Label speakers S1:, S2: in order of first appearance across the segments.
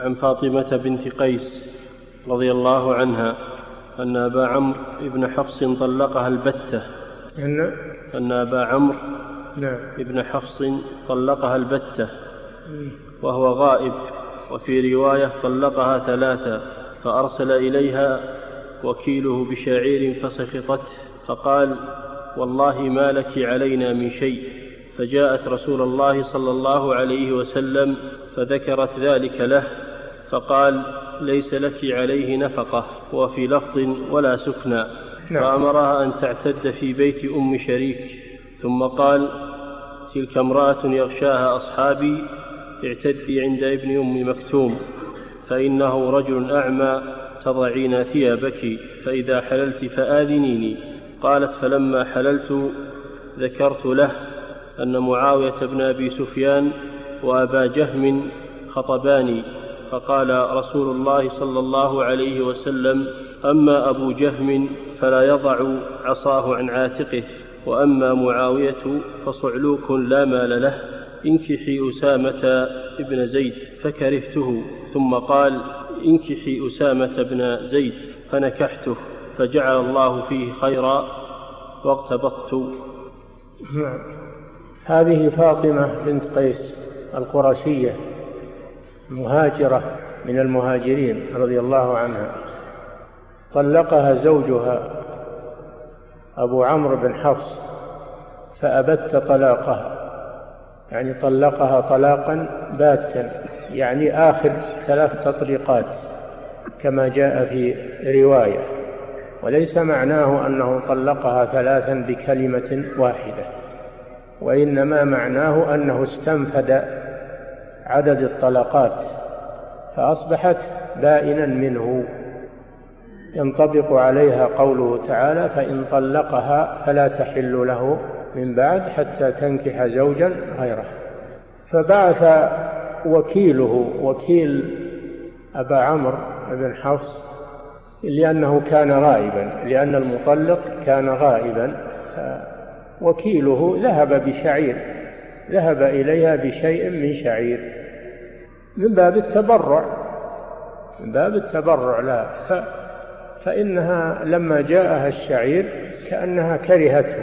S1: عن فاطمة بنت قيس رضي الله عنها أن أبا عمرو بن حفص طلقها البتة.
S2: أن
S1: أن أبا عمرو
S2: نعم
S1: بن حفص طلقها البتة. وهو غائب وفي رواية طلقها ثلاثا فأرسل إليها وكيله بشعير فسخطته فقال والله ما لك علينا من شيء. فجاءت رسول الله صلى الله عليه وسلم فذكرت ذلك له فقال ليس لك عليه نفقة وفي لفظ ولا سكنى.
S2: نعم.
S1: فأمرها أن تعتد في بيت أم شريك. ثم قال تلك امرأة يغشاها أصحابي اعتدي عند ابن أم مكتوم فإنه رجل أعمى تضعين ثيابك فإذا حللت فآذنيني. قالت فلما حللت ذكرت له أن معاوية بن أبي سفيان وأبا جهم خطباني. فقال رسول الله صلى الله عليه وسلم أما أبو جهم فلا يضع عصاه عن عاتقه وأما معاوية فصعلوك لا مال له انكحي أسامة بن زيد فكرهته ثم قال انكحي أسامة بن زيد فنكحته فجعل الله فيه خيرا واغتبطت
S2: نعم. هذه فاطمة بنت قيس القرشية. مهاجرة من المهاجرين رضي الله عنها. طلقها زوجها أبو عمرو بن حفص فأبت طلاقها. يعني طلقها طلاقا باتا يعني آخر ثلاث تطليقات كما جاء في رواية. وليس معناه أنه طلقها ثلاثا بكلمة واحدة وإنما معناه أنه استنفد عدد الطلقات فأصبحت بائنا منه. ينطبق عليها قوله تعالى فإن طلقها فلا تحل له من بعد حتى تنكح زوجا غيره فبعث وكيله وكيل أبا عمرو بن حفص لأنه كان غائبا لأن المطلق كان غائبا. وكيله ذهب بشعير ذهب إليها بشيء من شعير. من باب التبرع من باب التبرع لا. ف فإنها لما جاءها الشعير كأنها كرهته.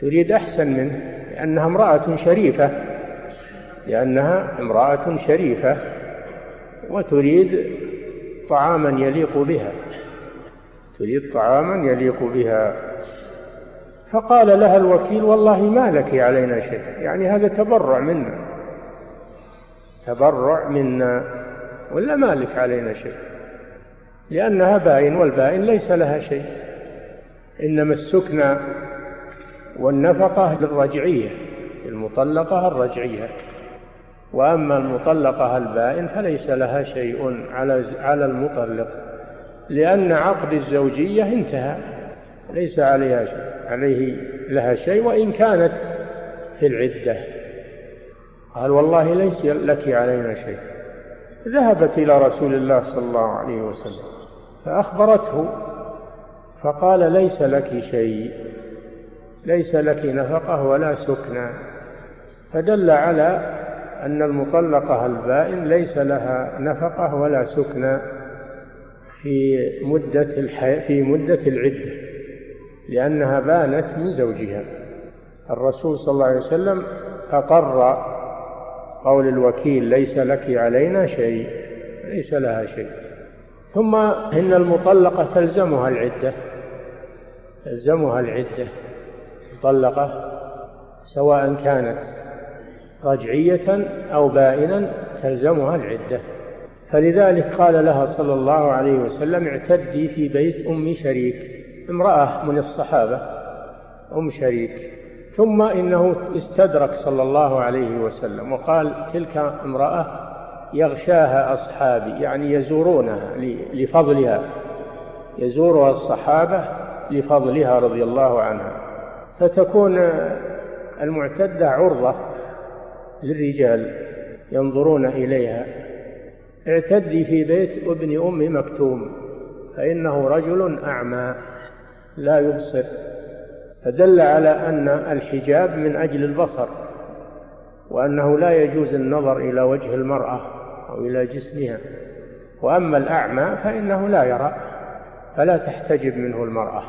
S2: تريد أحسن منه لأنها امرأة شريفة لأنها امرأة شريفة وتريد طعاما يليق بها تريد طعاما يليق بها. فقال لها الوكيل والله ما لك علينا شيء يعني هذا تبرع منا. تبرع منا. ولا ما لك علينا شيء. لأنها باين والباين ليس لها شيء. إنما السكنى والنفقة للرجعية المطلقة الرجعية. وأما المطلقة البائن فليس لها شيء على على المطلق. لأن عقد الزوجية انتهى. ليس عليها شيء عليه لها شيء وإن كانت في العدة. قال والله ليس لك علينا شيء. ذهبت إلى رسول الله صلى الله عليه وسلم فأخبرته فقال ليس لك شيء ليس لك نفقة ولا سكنى. فدل على أن المطلقة البائن ليس لها نفقة ولا سكنى في مدة الحي... في مدة العدة لأنها بانت من زوجها. الرسول صلى الله عليه وسلم أقر قول الوكيل ليس لك علينا شيء ليس لها شيء. ثم إن المطلقة تلزمها العدة. تلزمها العدة. مطلقة سواء كانت رجعية أو بائنا تلزمها العدة. فلذلك قال لها صلى الله عليه وسلم اعتدي في بيت أم شريك. امرأة من الصحابة أم شريك. ثم إنه استدرك صلى الله عليه وسلم وقال تلك امرأة يغشاها أصحابي يعني يزورونها لفضلها يزورها الصحابة لفضلها رضي الله عنها فتكون المعتدة عرضة للرجال ينظرون إليها. اعتدي في بيت ابن أم مكتوم فإنه رجل أعمى لا يبصر. فدل على أن الحجاب من أجل البصر وأنه لا يجوز النظر إلى وجه المرأة أو إلى جسمها. وأما الأعمى فإنه لا يرى فلا تحتجب منه المرأة.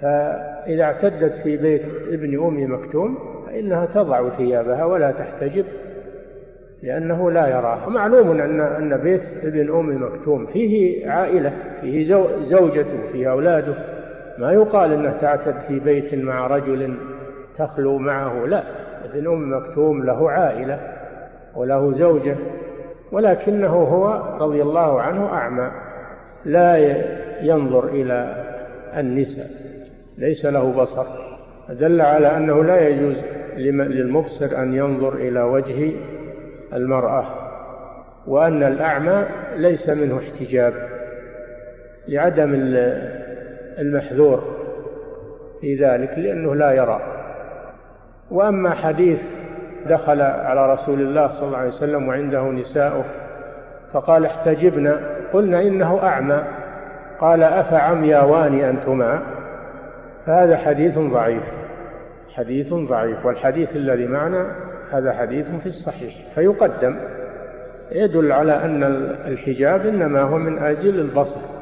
S2: فإذا اعتدت في بيت ابن أم مكتوم فإنها تضع ثيابها ولا تحتجب لأنه لا يراها. معلوم أن أن بيت ابن أم مكتوم فيه عائلة فيه زوجته فيه أولاده. ما يقال أنه تعتد في بيت مع رجل تخلو معه لا ابن أم مكتوم له عائلة وله زوجة ولكنه هو رضي الله عنه أعمى لا ينظر إلى النساء ليس له بصر. دل على أنه لا يجوز للمبصر أن ينظر إلى وجه المرأة وأن الأعمى ليس منه احتجاب لعدم المحذور في ذلك لأنه لا يرى. وأما حديث دخل على رسول الله صلى الله عليه وسلم وعنده نساؤه فقال احتجبنا. قلنا إنه أعمى. قال أفعمياوان أنتما؟ فهذا حديث ضعيف حديث ضعيف والحديث الذي معنا هذا حديث في الصحيح فيقدم يدل على أن الحجاب إنما هو من أجل البصر.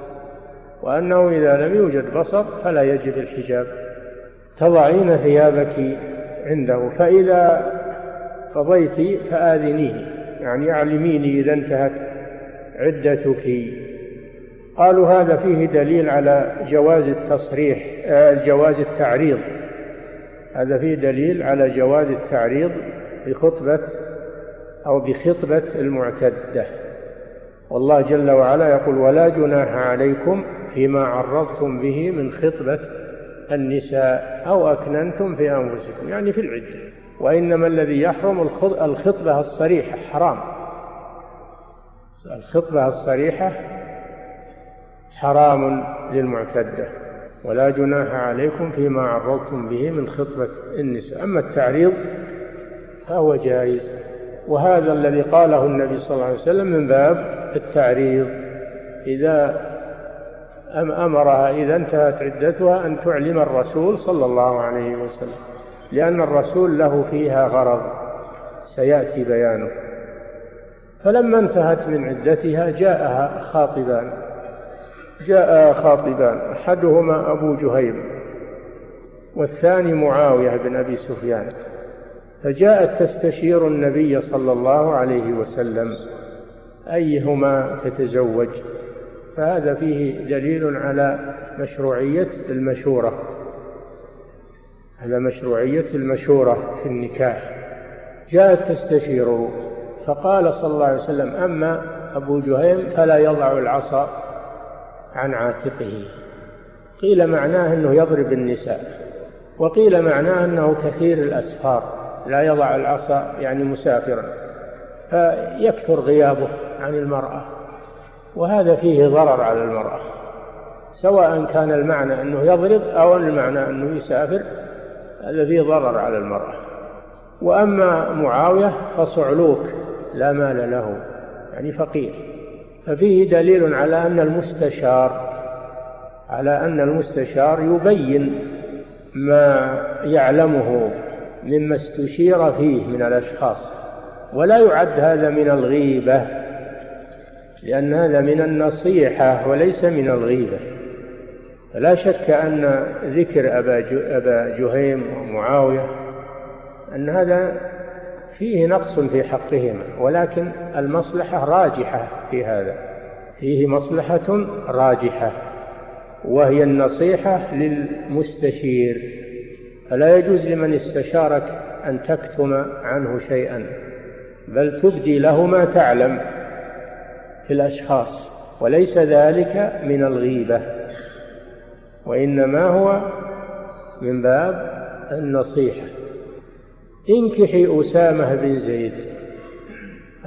S2: وأنه إذا لم يوجد بصر فلا يجب الحجاب. تضعين ثيابك عنده فإذا قضيت فآذنيه. يعني أعلميني إذا انتهت عدتك. قالوا هذا فيه دليل على جواز التصريح آه، جواز التعريض. هذا فيه دليل على جواز التعريض بخطبة أو بخطبة المعتدة. والله جل وعلا يقول ولا جناح عليكم فيما عرضتم به من خطبة النساء أو أكننتم في أنفسكم يعني في العدة. وإنما الذي يحرم الخطبة الصريحة حرام. الخطبة الصريحة حرام للمعتدة. ولا جناح عليكم فيما عرضتم به من خطبة النساء. أما التعريض فهو جائز. وهذا الذي قاله النبي صلى الله عليه وسلم من باب التعريض. إذا أمرها إذا انتهت عدتها أن تعلم الرسول صلى الله عليه وسلم لأن الرسول له فيها غرض. سيأتي بيانه. فلما انتهت من عدتها جاءها خاطبان. جاء خاطبان أحدهما أبو جهيم والثاني معاوية بن أبي سفيان. فجاءت تستشير النبي صلى الله عليه وسلم أيهما تتزوج؟ فهذا فيه دليل على مشروعية المشورة. على مشروعية المشورة في النكاح. جاءت تستشيره فقال صلى الله عليه وسلم أما أبو جهيم فلا يضع العصا عن عاتقه. قيل معناه أنه يضرب النساء. وقيل معناه أنه كثير الأسفار. لا يضع العصا يعني مسافرا. فيكثر غيابه عن المرأة. وهذا فيه ضرر على المرأة سواء كان المعنى أنه يضرب أو المعنى أنه يسافر هذا فيه ضرر على المرأة. وأما معاوية فصعلوك لا مال له يعني فقير. ففيه دليل على أن المستشار على أن المستشار يبين ما يعلمه مما استشير فيه من الأشخاص ولا يعد هذا من الغيبة. لأن هذا من النصيحة وليس من الغيبة. فلا شك أن ذكر أبا أبا جهيم ومعاوية أن هذا فيه نقص في حقهما ولكن المصلحة راجحة في هذا. فيه مصلحة راجحة وهي النصيحة للمستشير. فلا يجوز لمن استشارك أن تكتم عنه شيئا بل تبدي له ما تعلم. في الأشخاص وليس ذلك من الغيبة وإنما هو من باب النصيحة. انكحي أسامة بن زيد.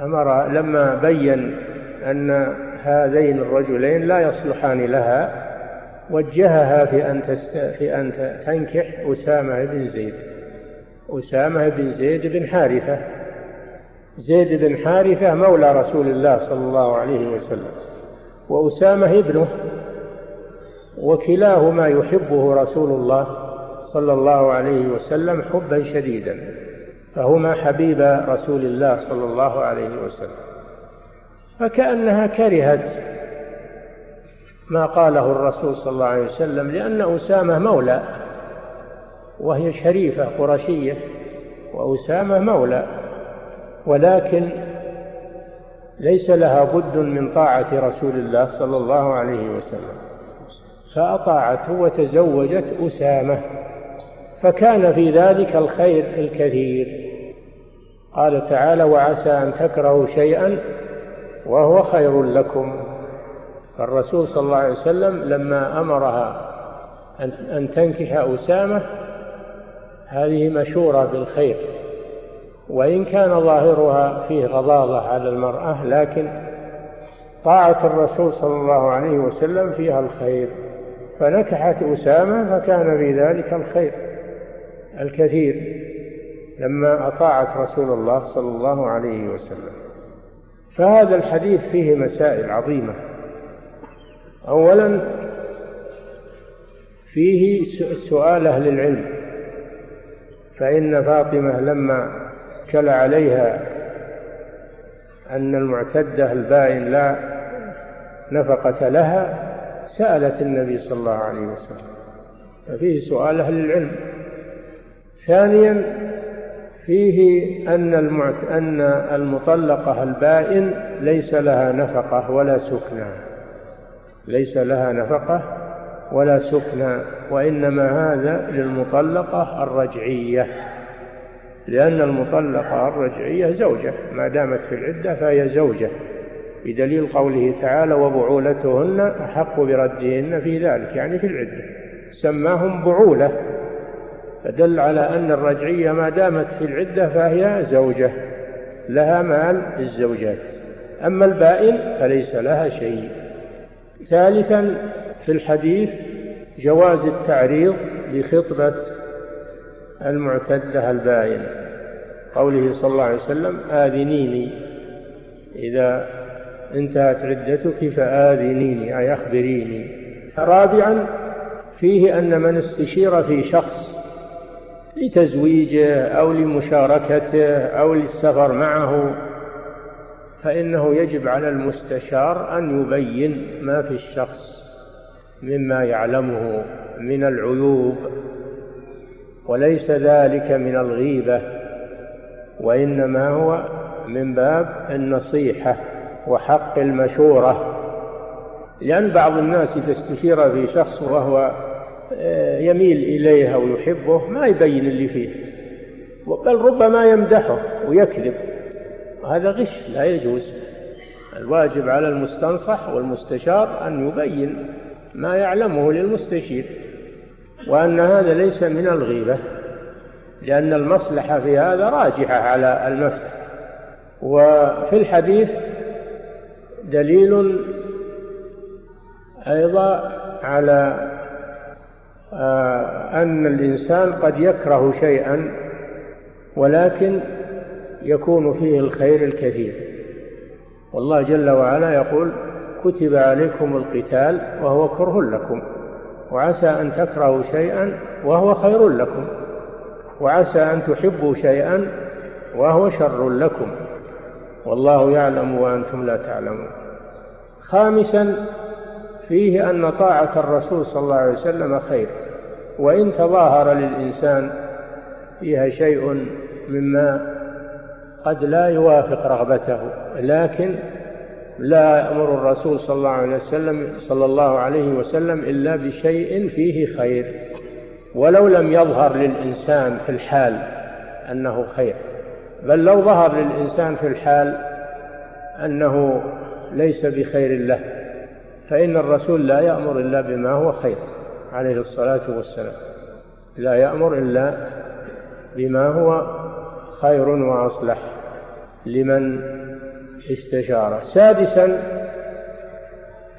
S2: أمر لما بين أن هذين الرجلين لا يصلحان لها وجهها في أن تست... في أن تنكح أسامة بن زيد. أسامة بن زيد بن حارثة. زيد بن حارثة مولى رسول الله صلى الله عليه وسلم وأسامة ابنه وكلاهما يحبه رسول الله صلى الله عليه وسلم حبا شديدا فهما حبيب رسول الله صلى الله عليه وسلم. فكأنها كرهت ما قاله الرسول صلى الله عليه وسلم لأن أسامة مولى وهي شريفة قرشية وأسامة مولى. ولكن ليس لها بد من طاعة رسول الله صلى الله عليه وسلم. فأطاعته وتزوجت أسامة فكان في ذلك الخير الكثير. قال تعالى وعسى أن تكرهوا شيئا وهو خير لكم. فالرسول صلى الله عليه وسلم لما أمرها أن تنكح أسامة هذه مشورة بالخير. وإن كان ظاهرها فيه غضاضة على المرأة لكن طاعة الرسول صلى الله عليه وسلم فيها الخير. فنكحت أسامة فكان في ذلك الخير الكثير لما أطاعت رسول الله صلى الله عليه وسلم. فهذا الحديث فيه مسائل عظيمة. أولا فيه سؤال أهل العلم فإن فاطمة لما كل عليها أن المعتدة البائن لا نفقة لها سألت النبي صلى الله عليه وسلم. ففيه سؤال أهل العلم. ثانيا فيه أن المعت... أن المطلقة البائن ليس لها نفقة ولا سكنى. ليس لها نفقة ولا سكنى وإنما هذا للمطلقة الرجعية. لأن المطلقة الرجعية زوجة ما دامت في العدة فهي زوجة. بدليل قوله تعالى وبعولتهن أحق بردهن في ذلك. يعني في العدة. سماهم بعولة. فدل على أن الرجعية ما دامت في العدة فهي زوجة. لها مال الزوجات أما البائن فليس لها شيء. ثالثا في الحديث جواز التعريض لخطبة المعتدة البائن. قوله صلى الله عليه وسلم آذنيني. إذا انتهت عدتك فآذنيني أي أخبريني. رابعا فيه أن من استشير في شخص لتزويجه أو لمشاركته أو للسفر معه فإنه يجب على المستشار أن يبين ما في الشخص مما يعلمه من العيوب. وليس ذلك من الغيبة وإنما هو من باب النصيحة وحق المشورة. لأن بعض الناس إذا استشير في شخص وهو آه، يميل إليه أو يحبه ما يبين اللي فيه بل ربما يمدحه ويكذب. هذا غش لا يجوز. الواجب على المستنصح والمستشار أن يبين ما يعلمه للمستشير. وأن هذا ليس من الغيبة لأن المصلحة في هذا راجحة على المفتح. وفي الحديث دليل أيضا على آه، أن الإنسان قد يكره شيئا ولكن يكون فيه الخير الكثير. والله جل وعلا يقول كتب عليكم القتال وهو كره لكم. وعسى أن تكرهوا شيئا وهو خير لكم. وعسى أن تحبوا شيئا وهو شر لكم. والله يعلم وأنتم لا تعلمون. خامسا فيه أن طاعة الرسول صلى الله عليه وسلم خير. وإن تظاهر للإنسان فيها شيء مما قد لا يوافق رغبته لكن لا يأمر الرسول صلى الله عليه وسلم صلى الله عليه وسلم إلا بشيء فيه خير. ولو لم يظهر للإنسان في الحال أنه خير. بل لو ظهر للإنسان في الحال أنه ليس بخير له فإن الرسول لا يأمر إلا بما هو خير عليه الصلاة والسلام. لا يأمر إلا بما هو خير وأصلح. لمن استشار سادسا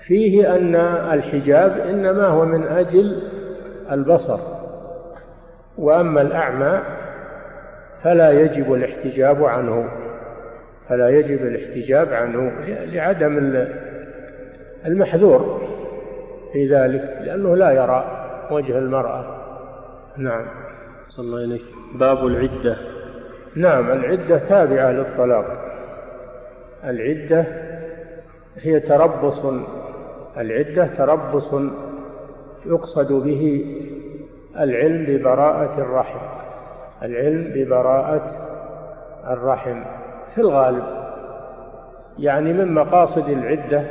S2: فيه أن الحجاب إنما هو من أجل البصر وأما الأعمى فلا يجب الاحتجاب عنه فلا يجب الاحتجاب عنه لعدم المحذور في ذلك لأنه لا يرى وجه المرأة. نعم.
S1: صلى الله إليك باب العدة.
S2: نعم العدة تابعة للطلاق. العدة هي تربص العدة تربص يقصد به العلم ببراءة الرحم العلم ببراءة الرحم في الغالب يعني من مقاصد العدة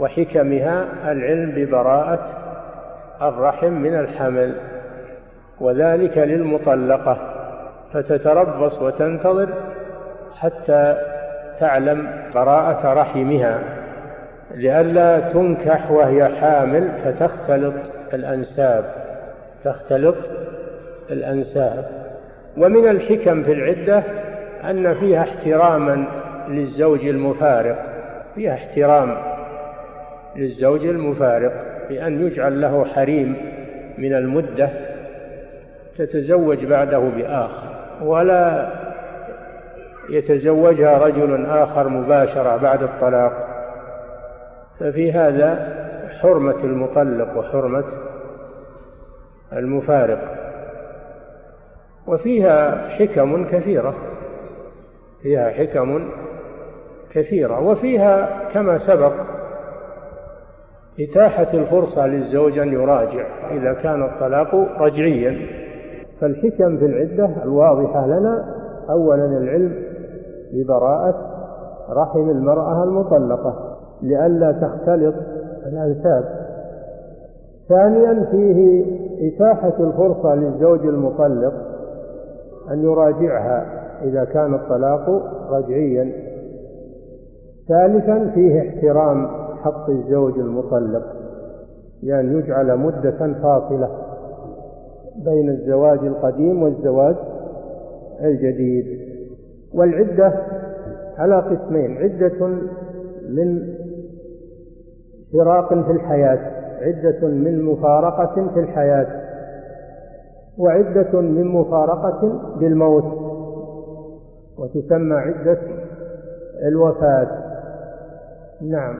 S2: وحكمها العلم ببراءة الرحم من الحمل وذلك للمطلقة فتتربص وتنتظر حتى تعلم براءة رحمها. لئلا تنكح وهي حامل فتختلط الأنساب تختلط الأنساب. ومن الحكم في العدة أن فيها احتراما للزوج المفارق فيها احترام للزوج المفارق بأن يجعل له حريم من المدة تتزوج بعده بآخر. ولا يتزوجها رجل آخر مباشرة بعد الطلاق. ففي هذا حرمة المطلق وحرمة المفارق. وفيها حكم كثيرة. فيها حكم كثيرة. وفيها كما سبق إتاحة الفرصة للزوج أن يراجع إذا كان الطلاق رجعيا. فالحكم في العدة الواضحة لنا. أولا العلم ببراءة رحم المرأة المطلقة لئلا تختلط الأنساب. ثانيا فيه إتاحة الفرصة للزوج المطلق أن يراجعها إذا كان الطلاق رجعيا. ثالثا فيه احترام حق الزوج المطلق لأن يعني يجعل مدة فاصلة بين الزواج القديم والزواج الجديد. والعدة على قسمين عدة من فراق في الحياة عدة من مفارقة في الحياة وعدة من مفارقة بالموت وتسمى عدة الوفاة. نعم.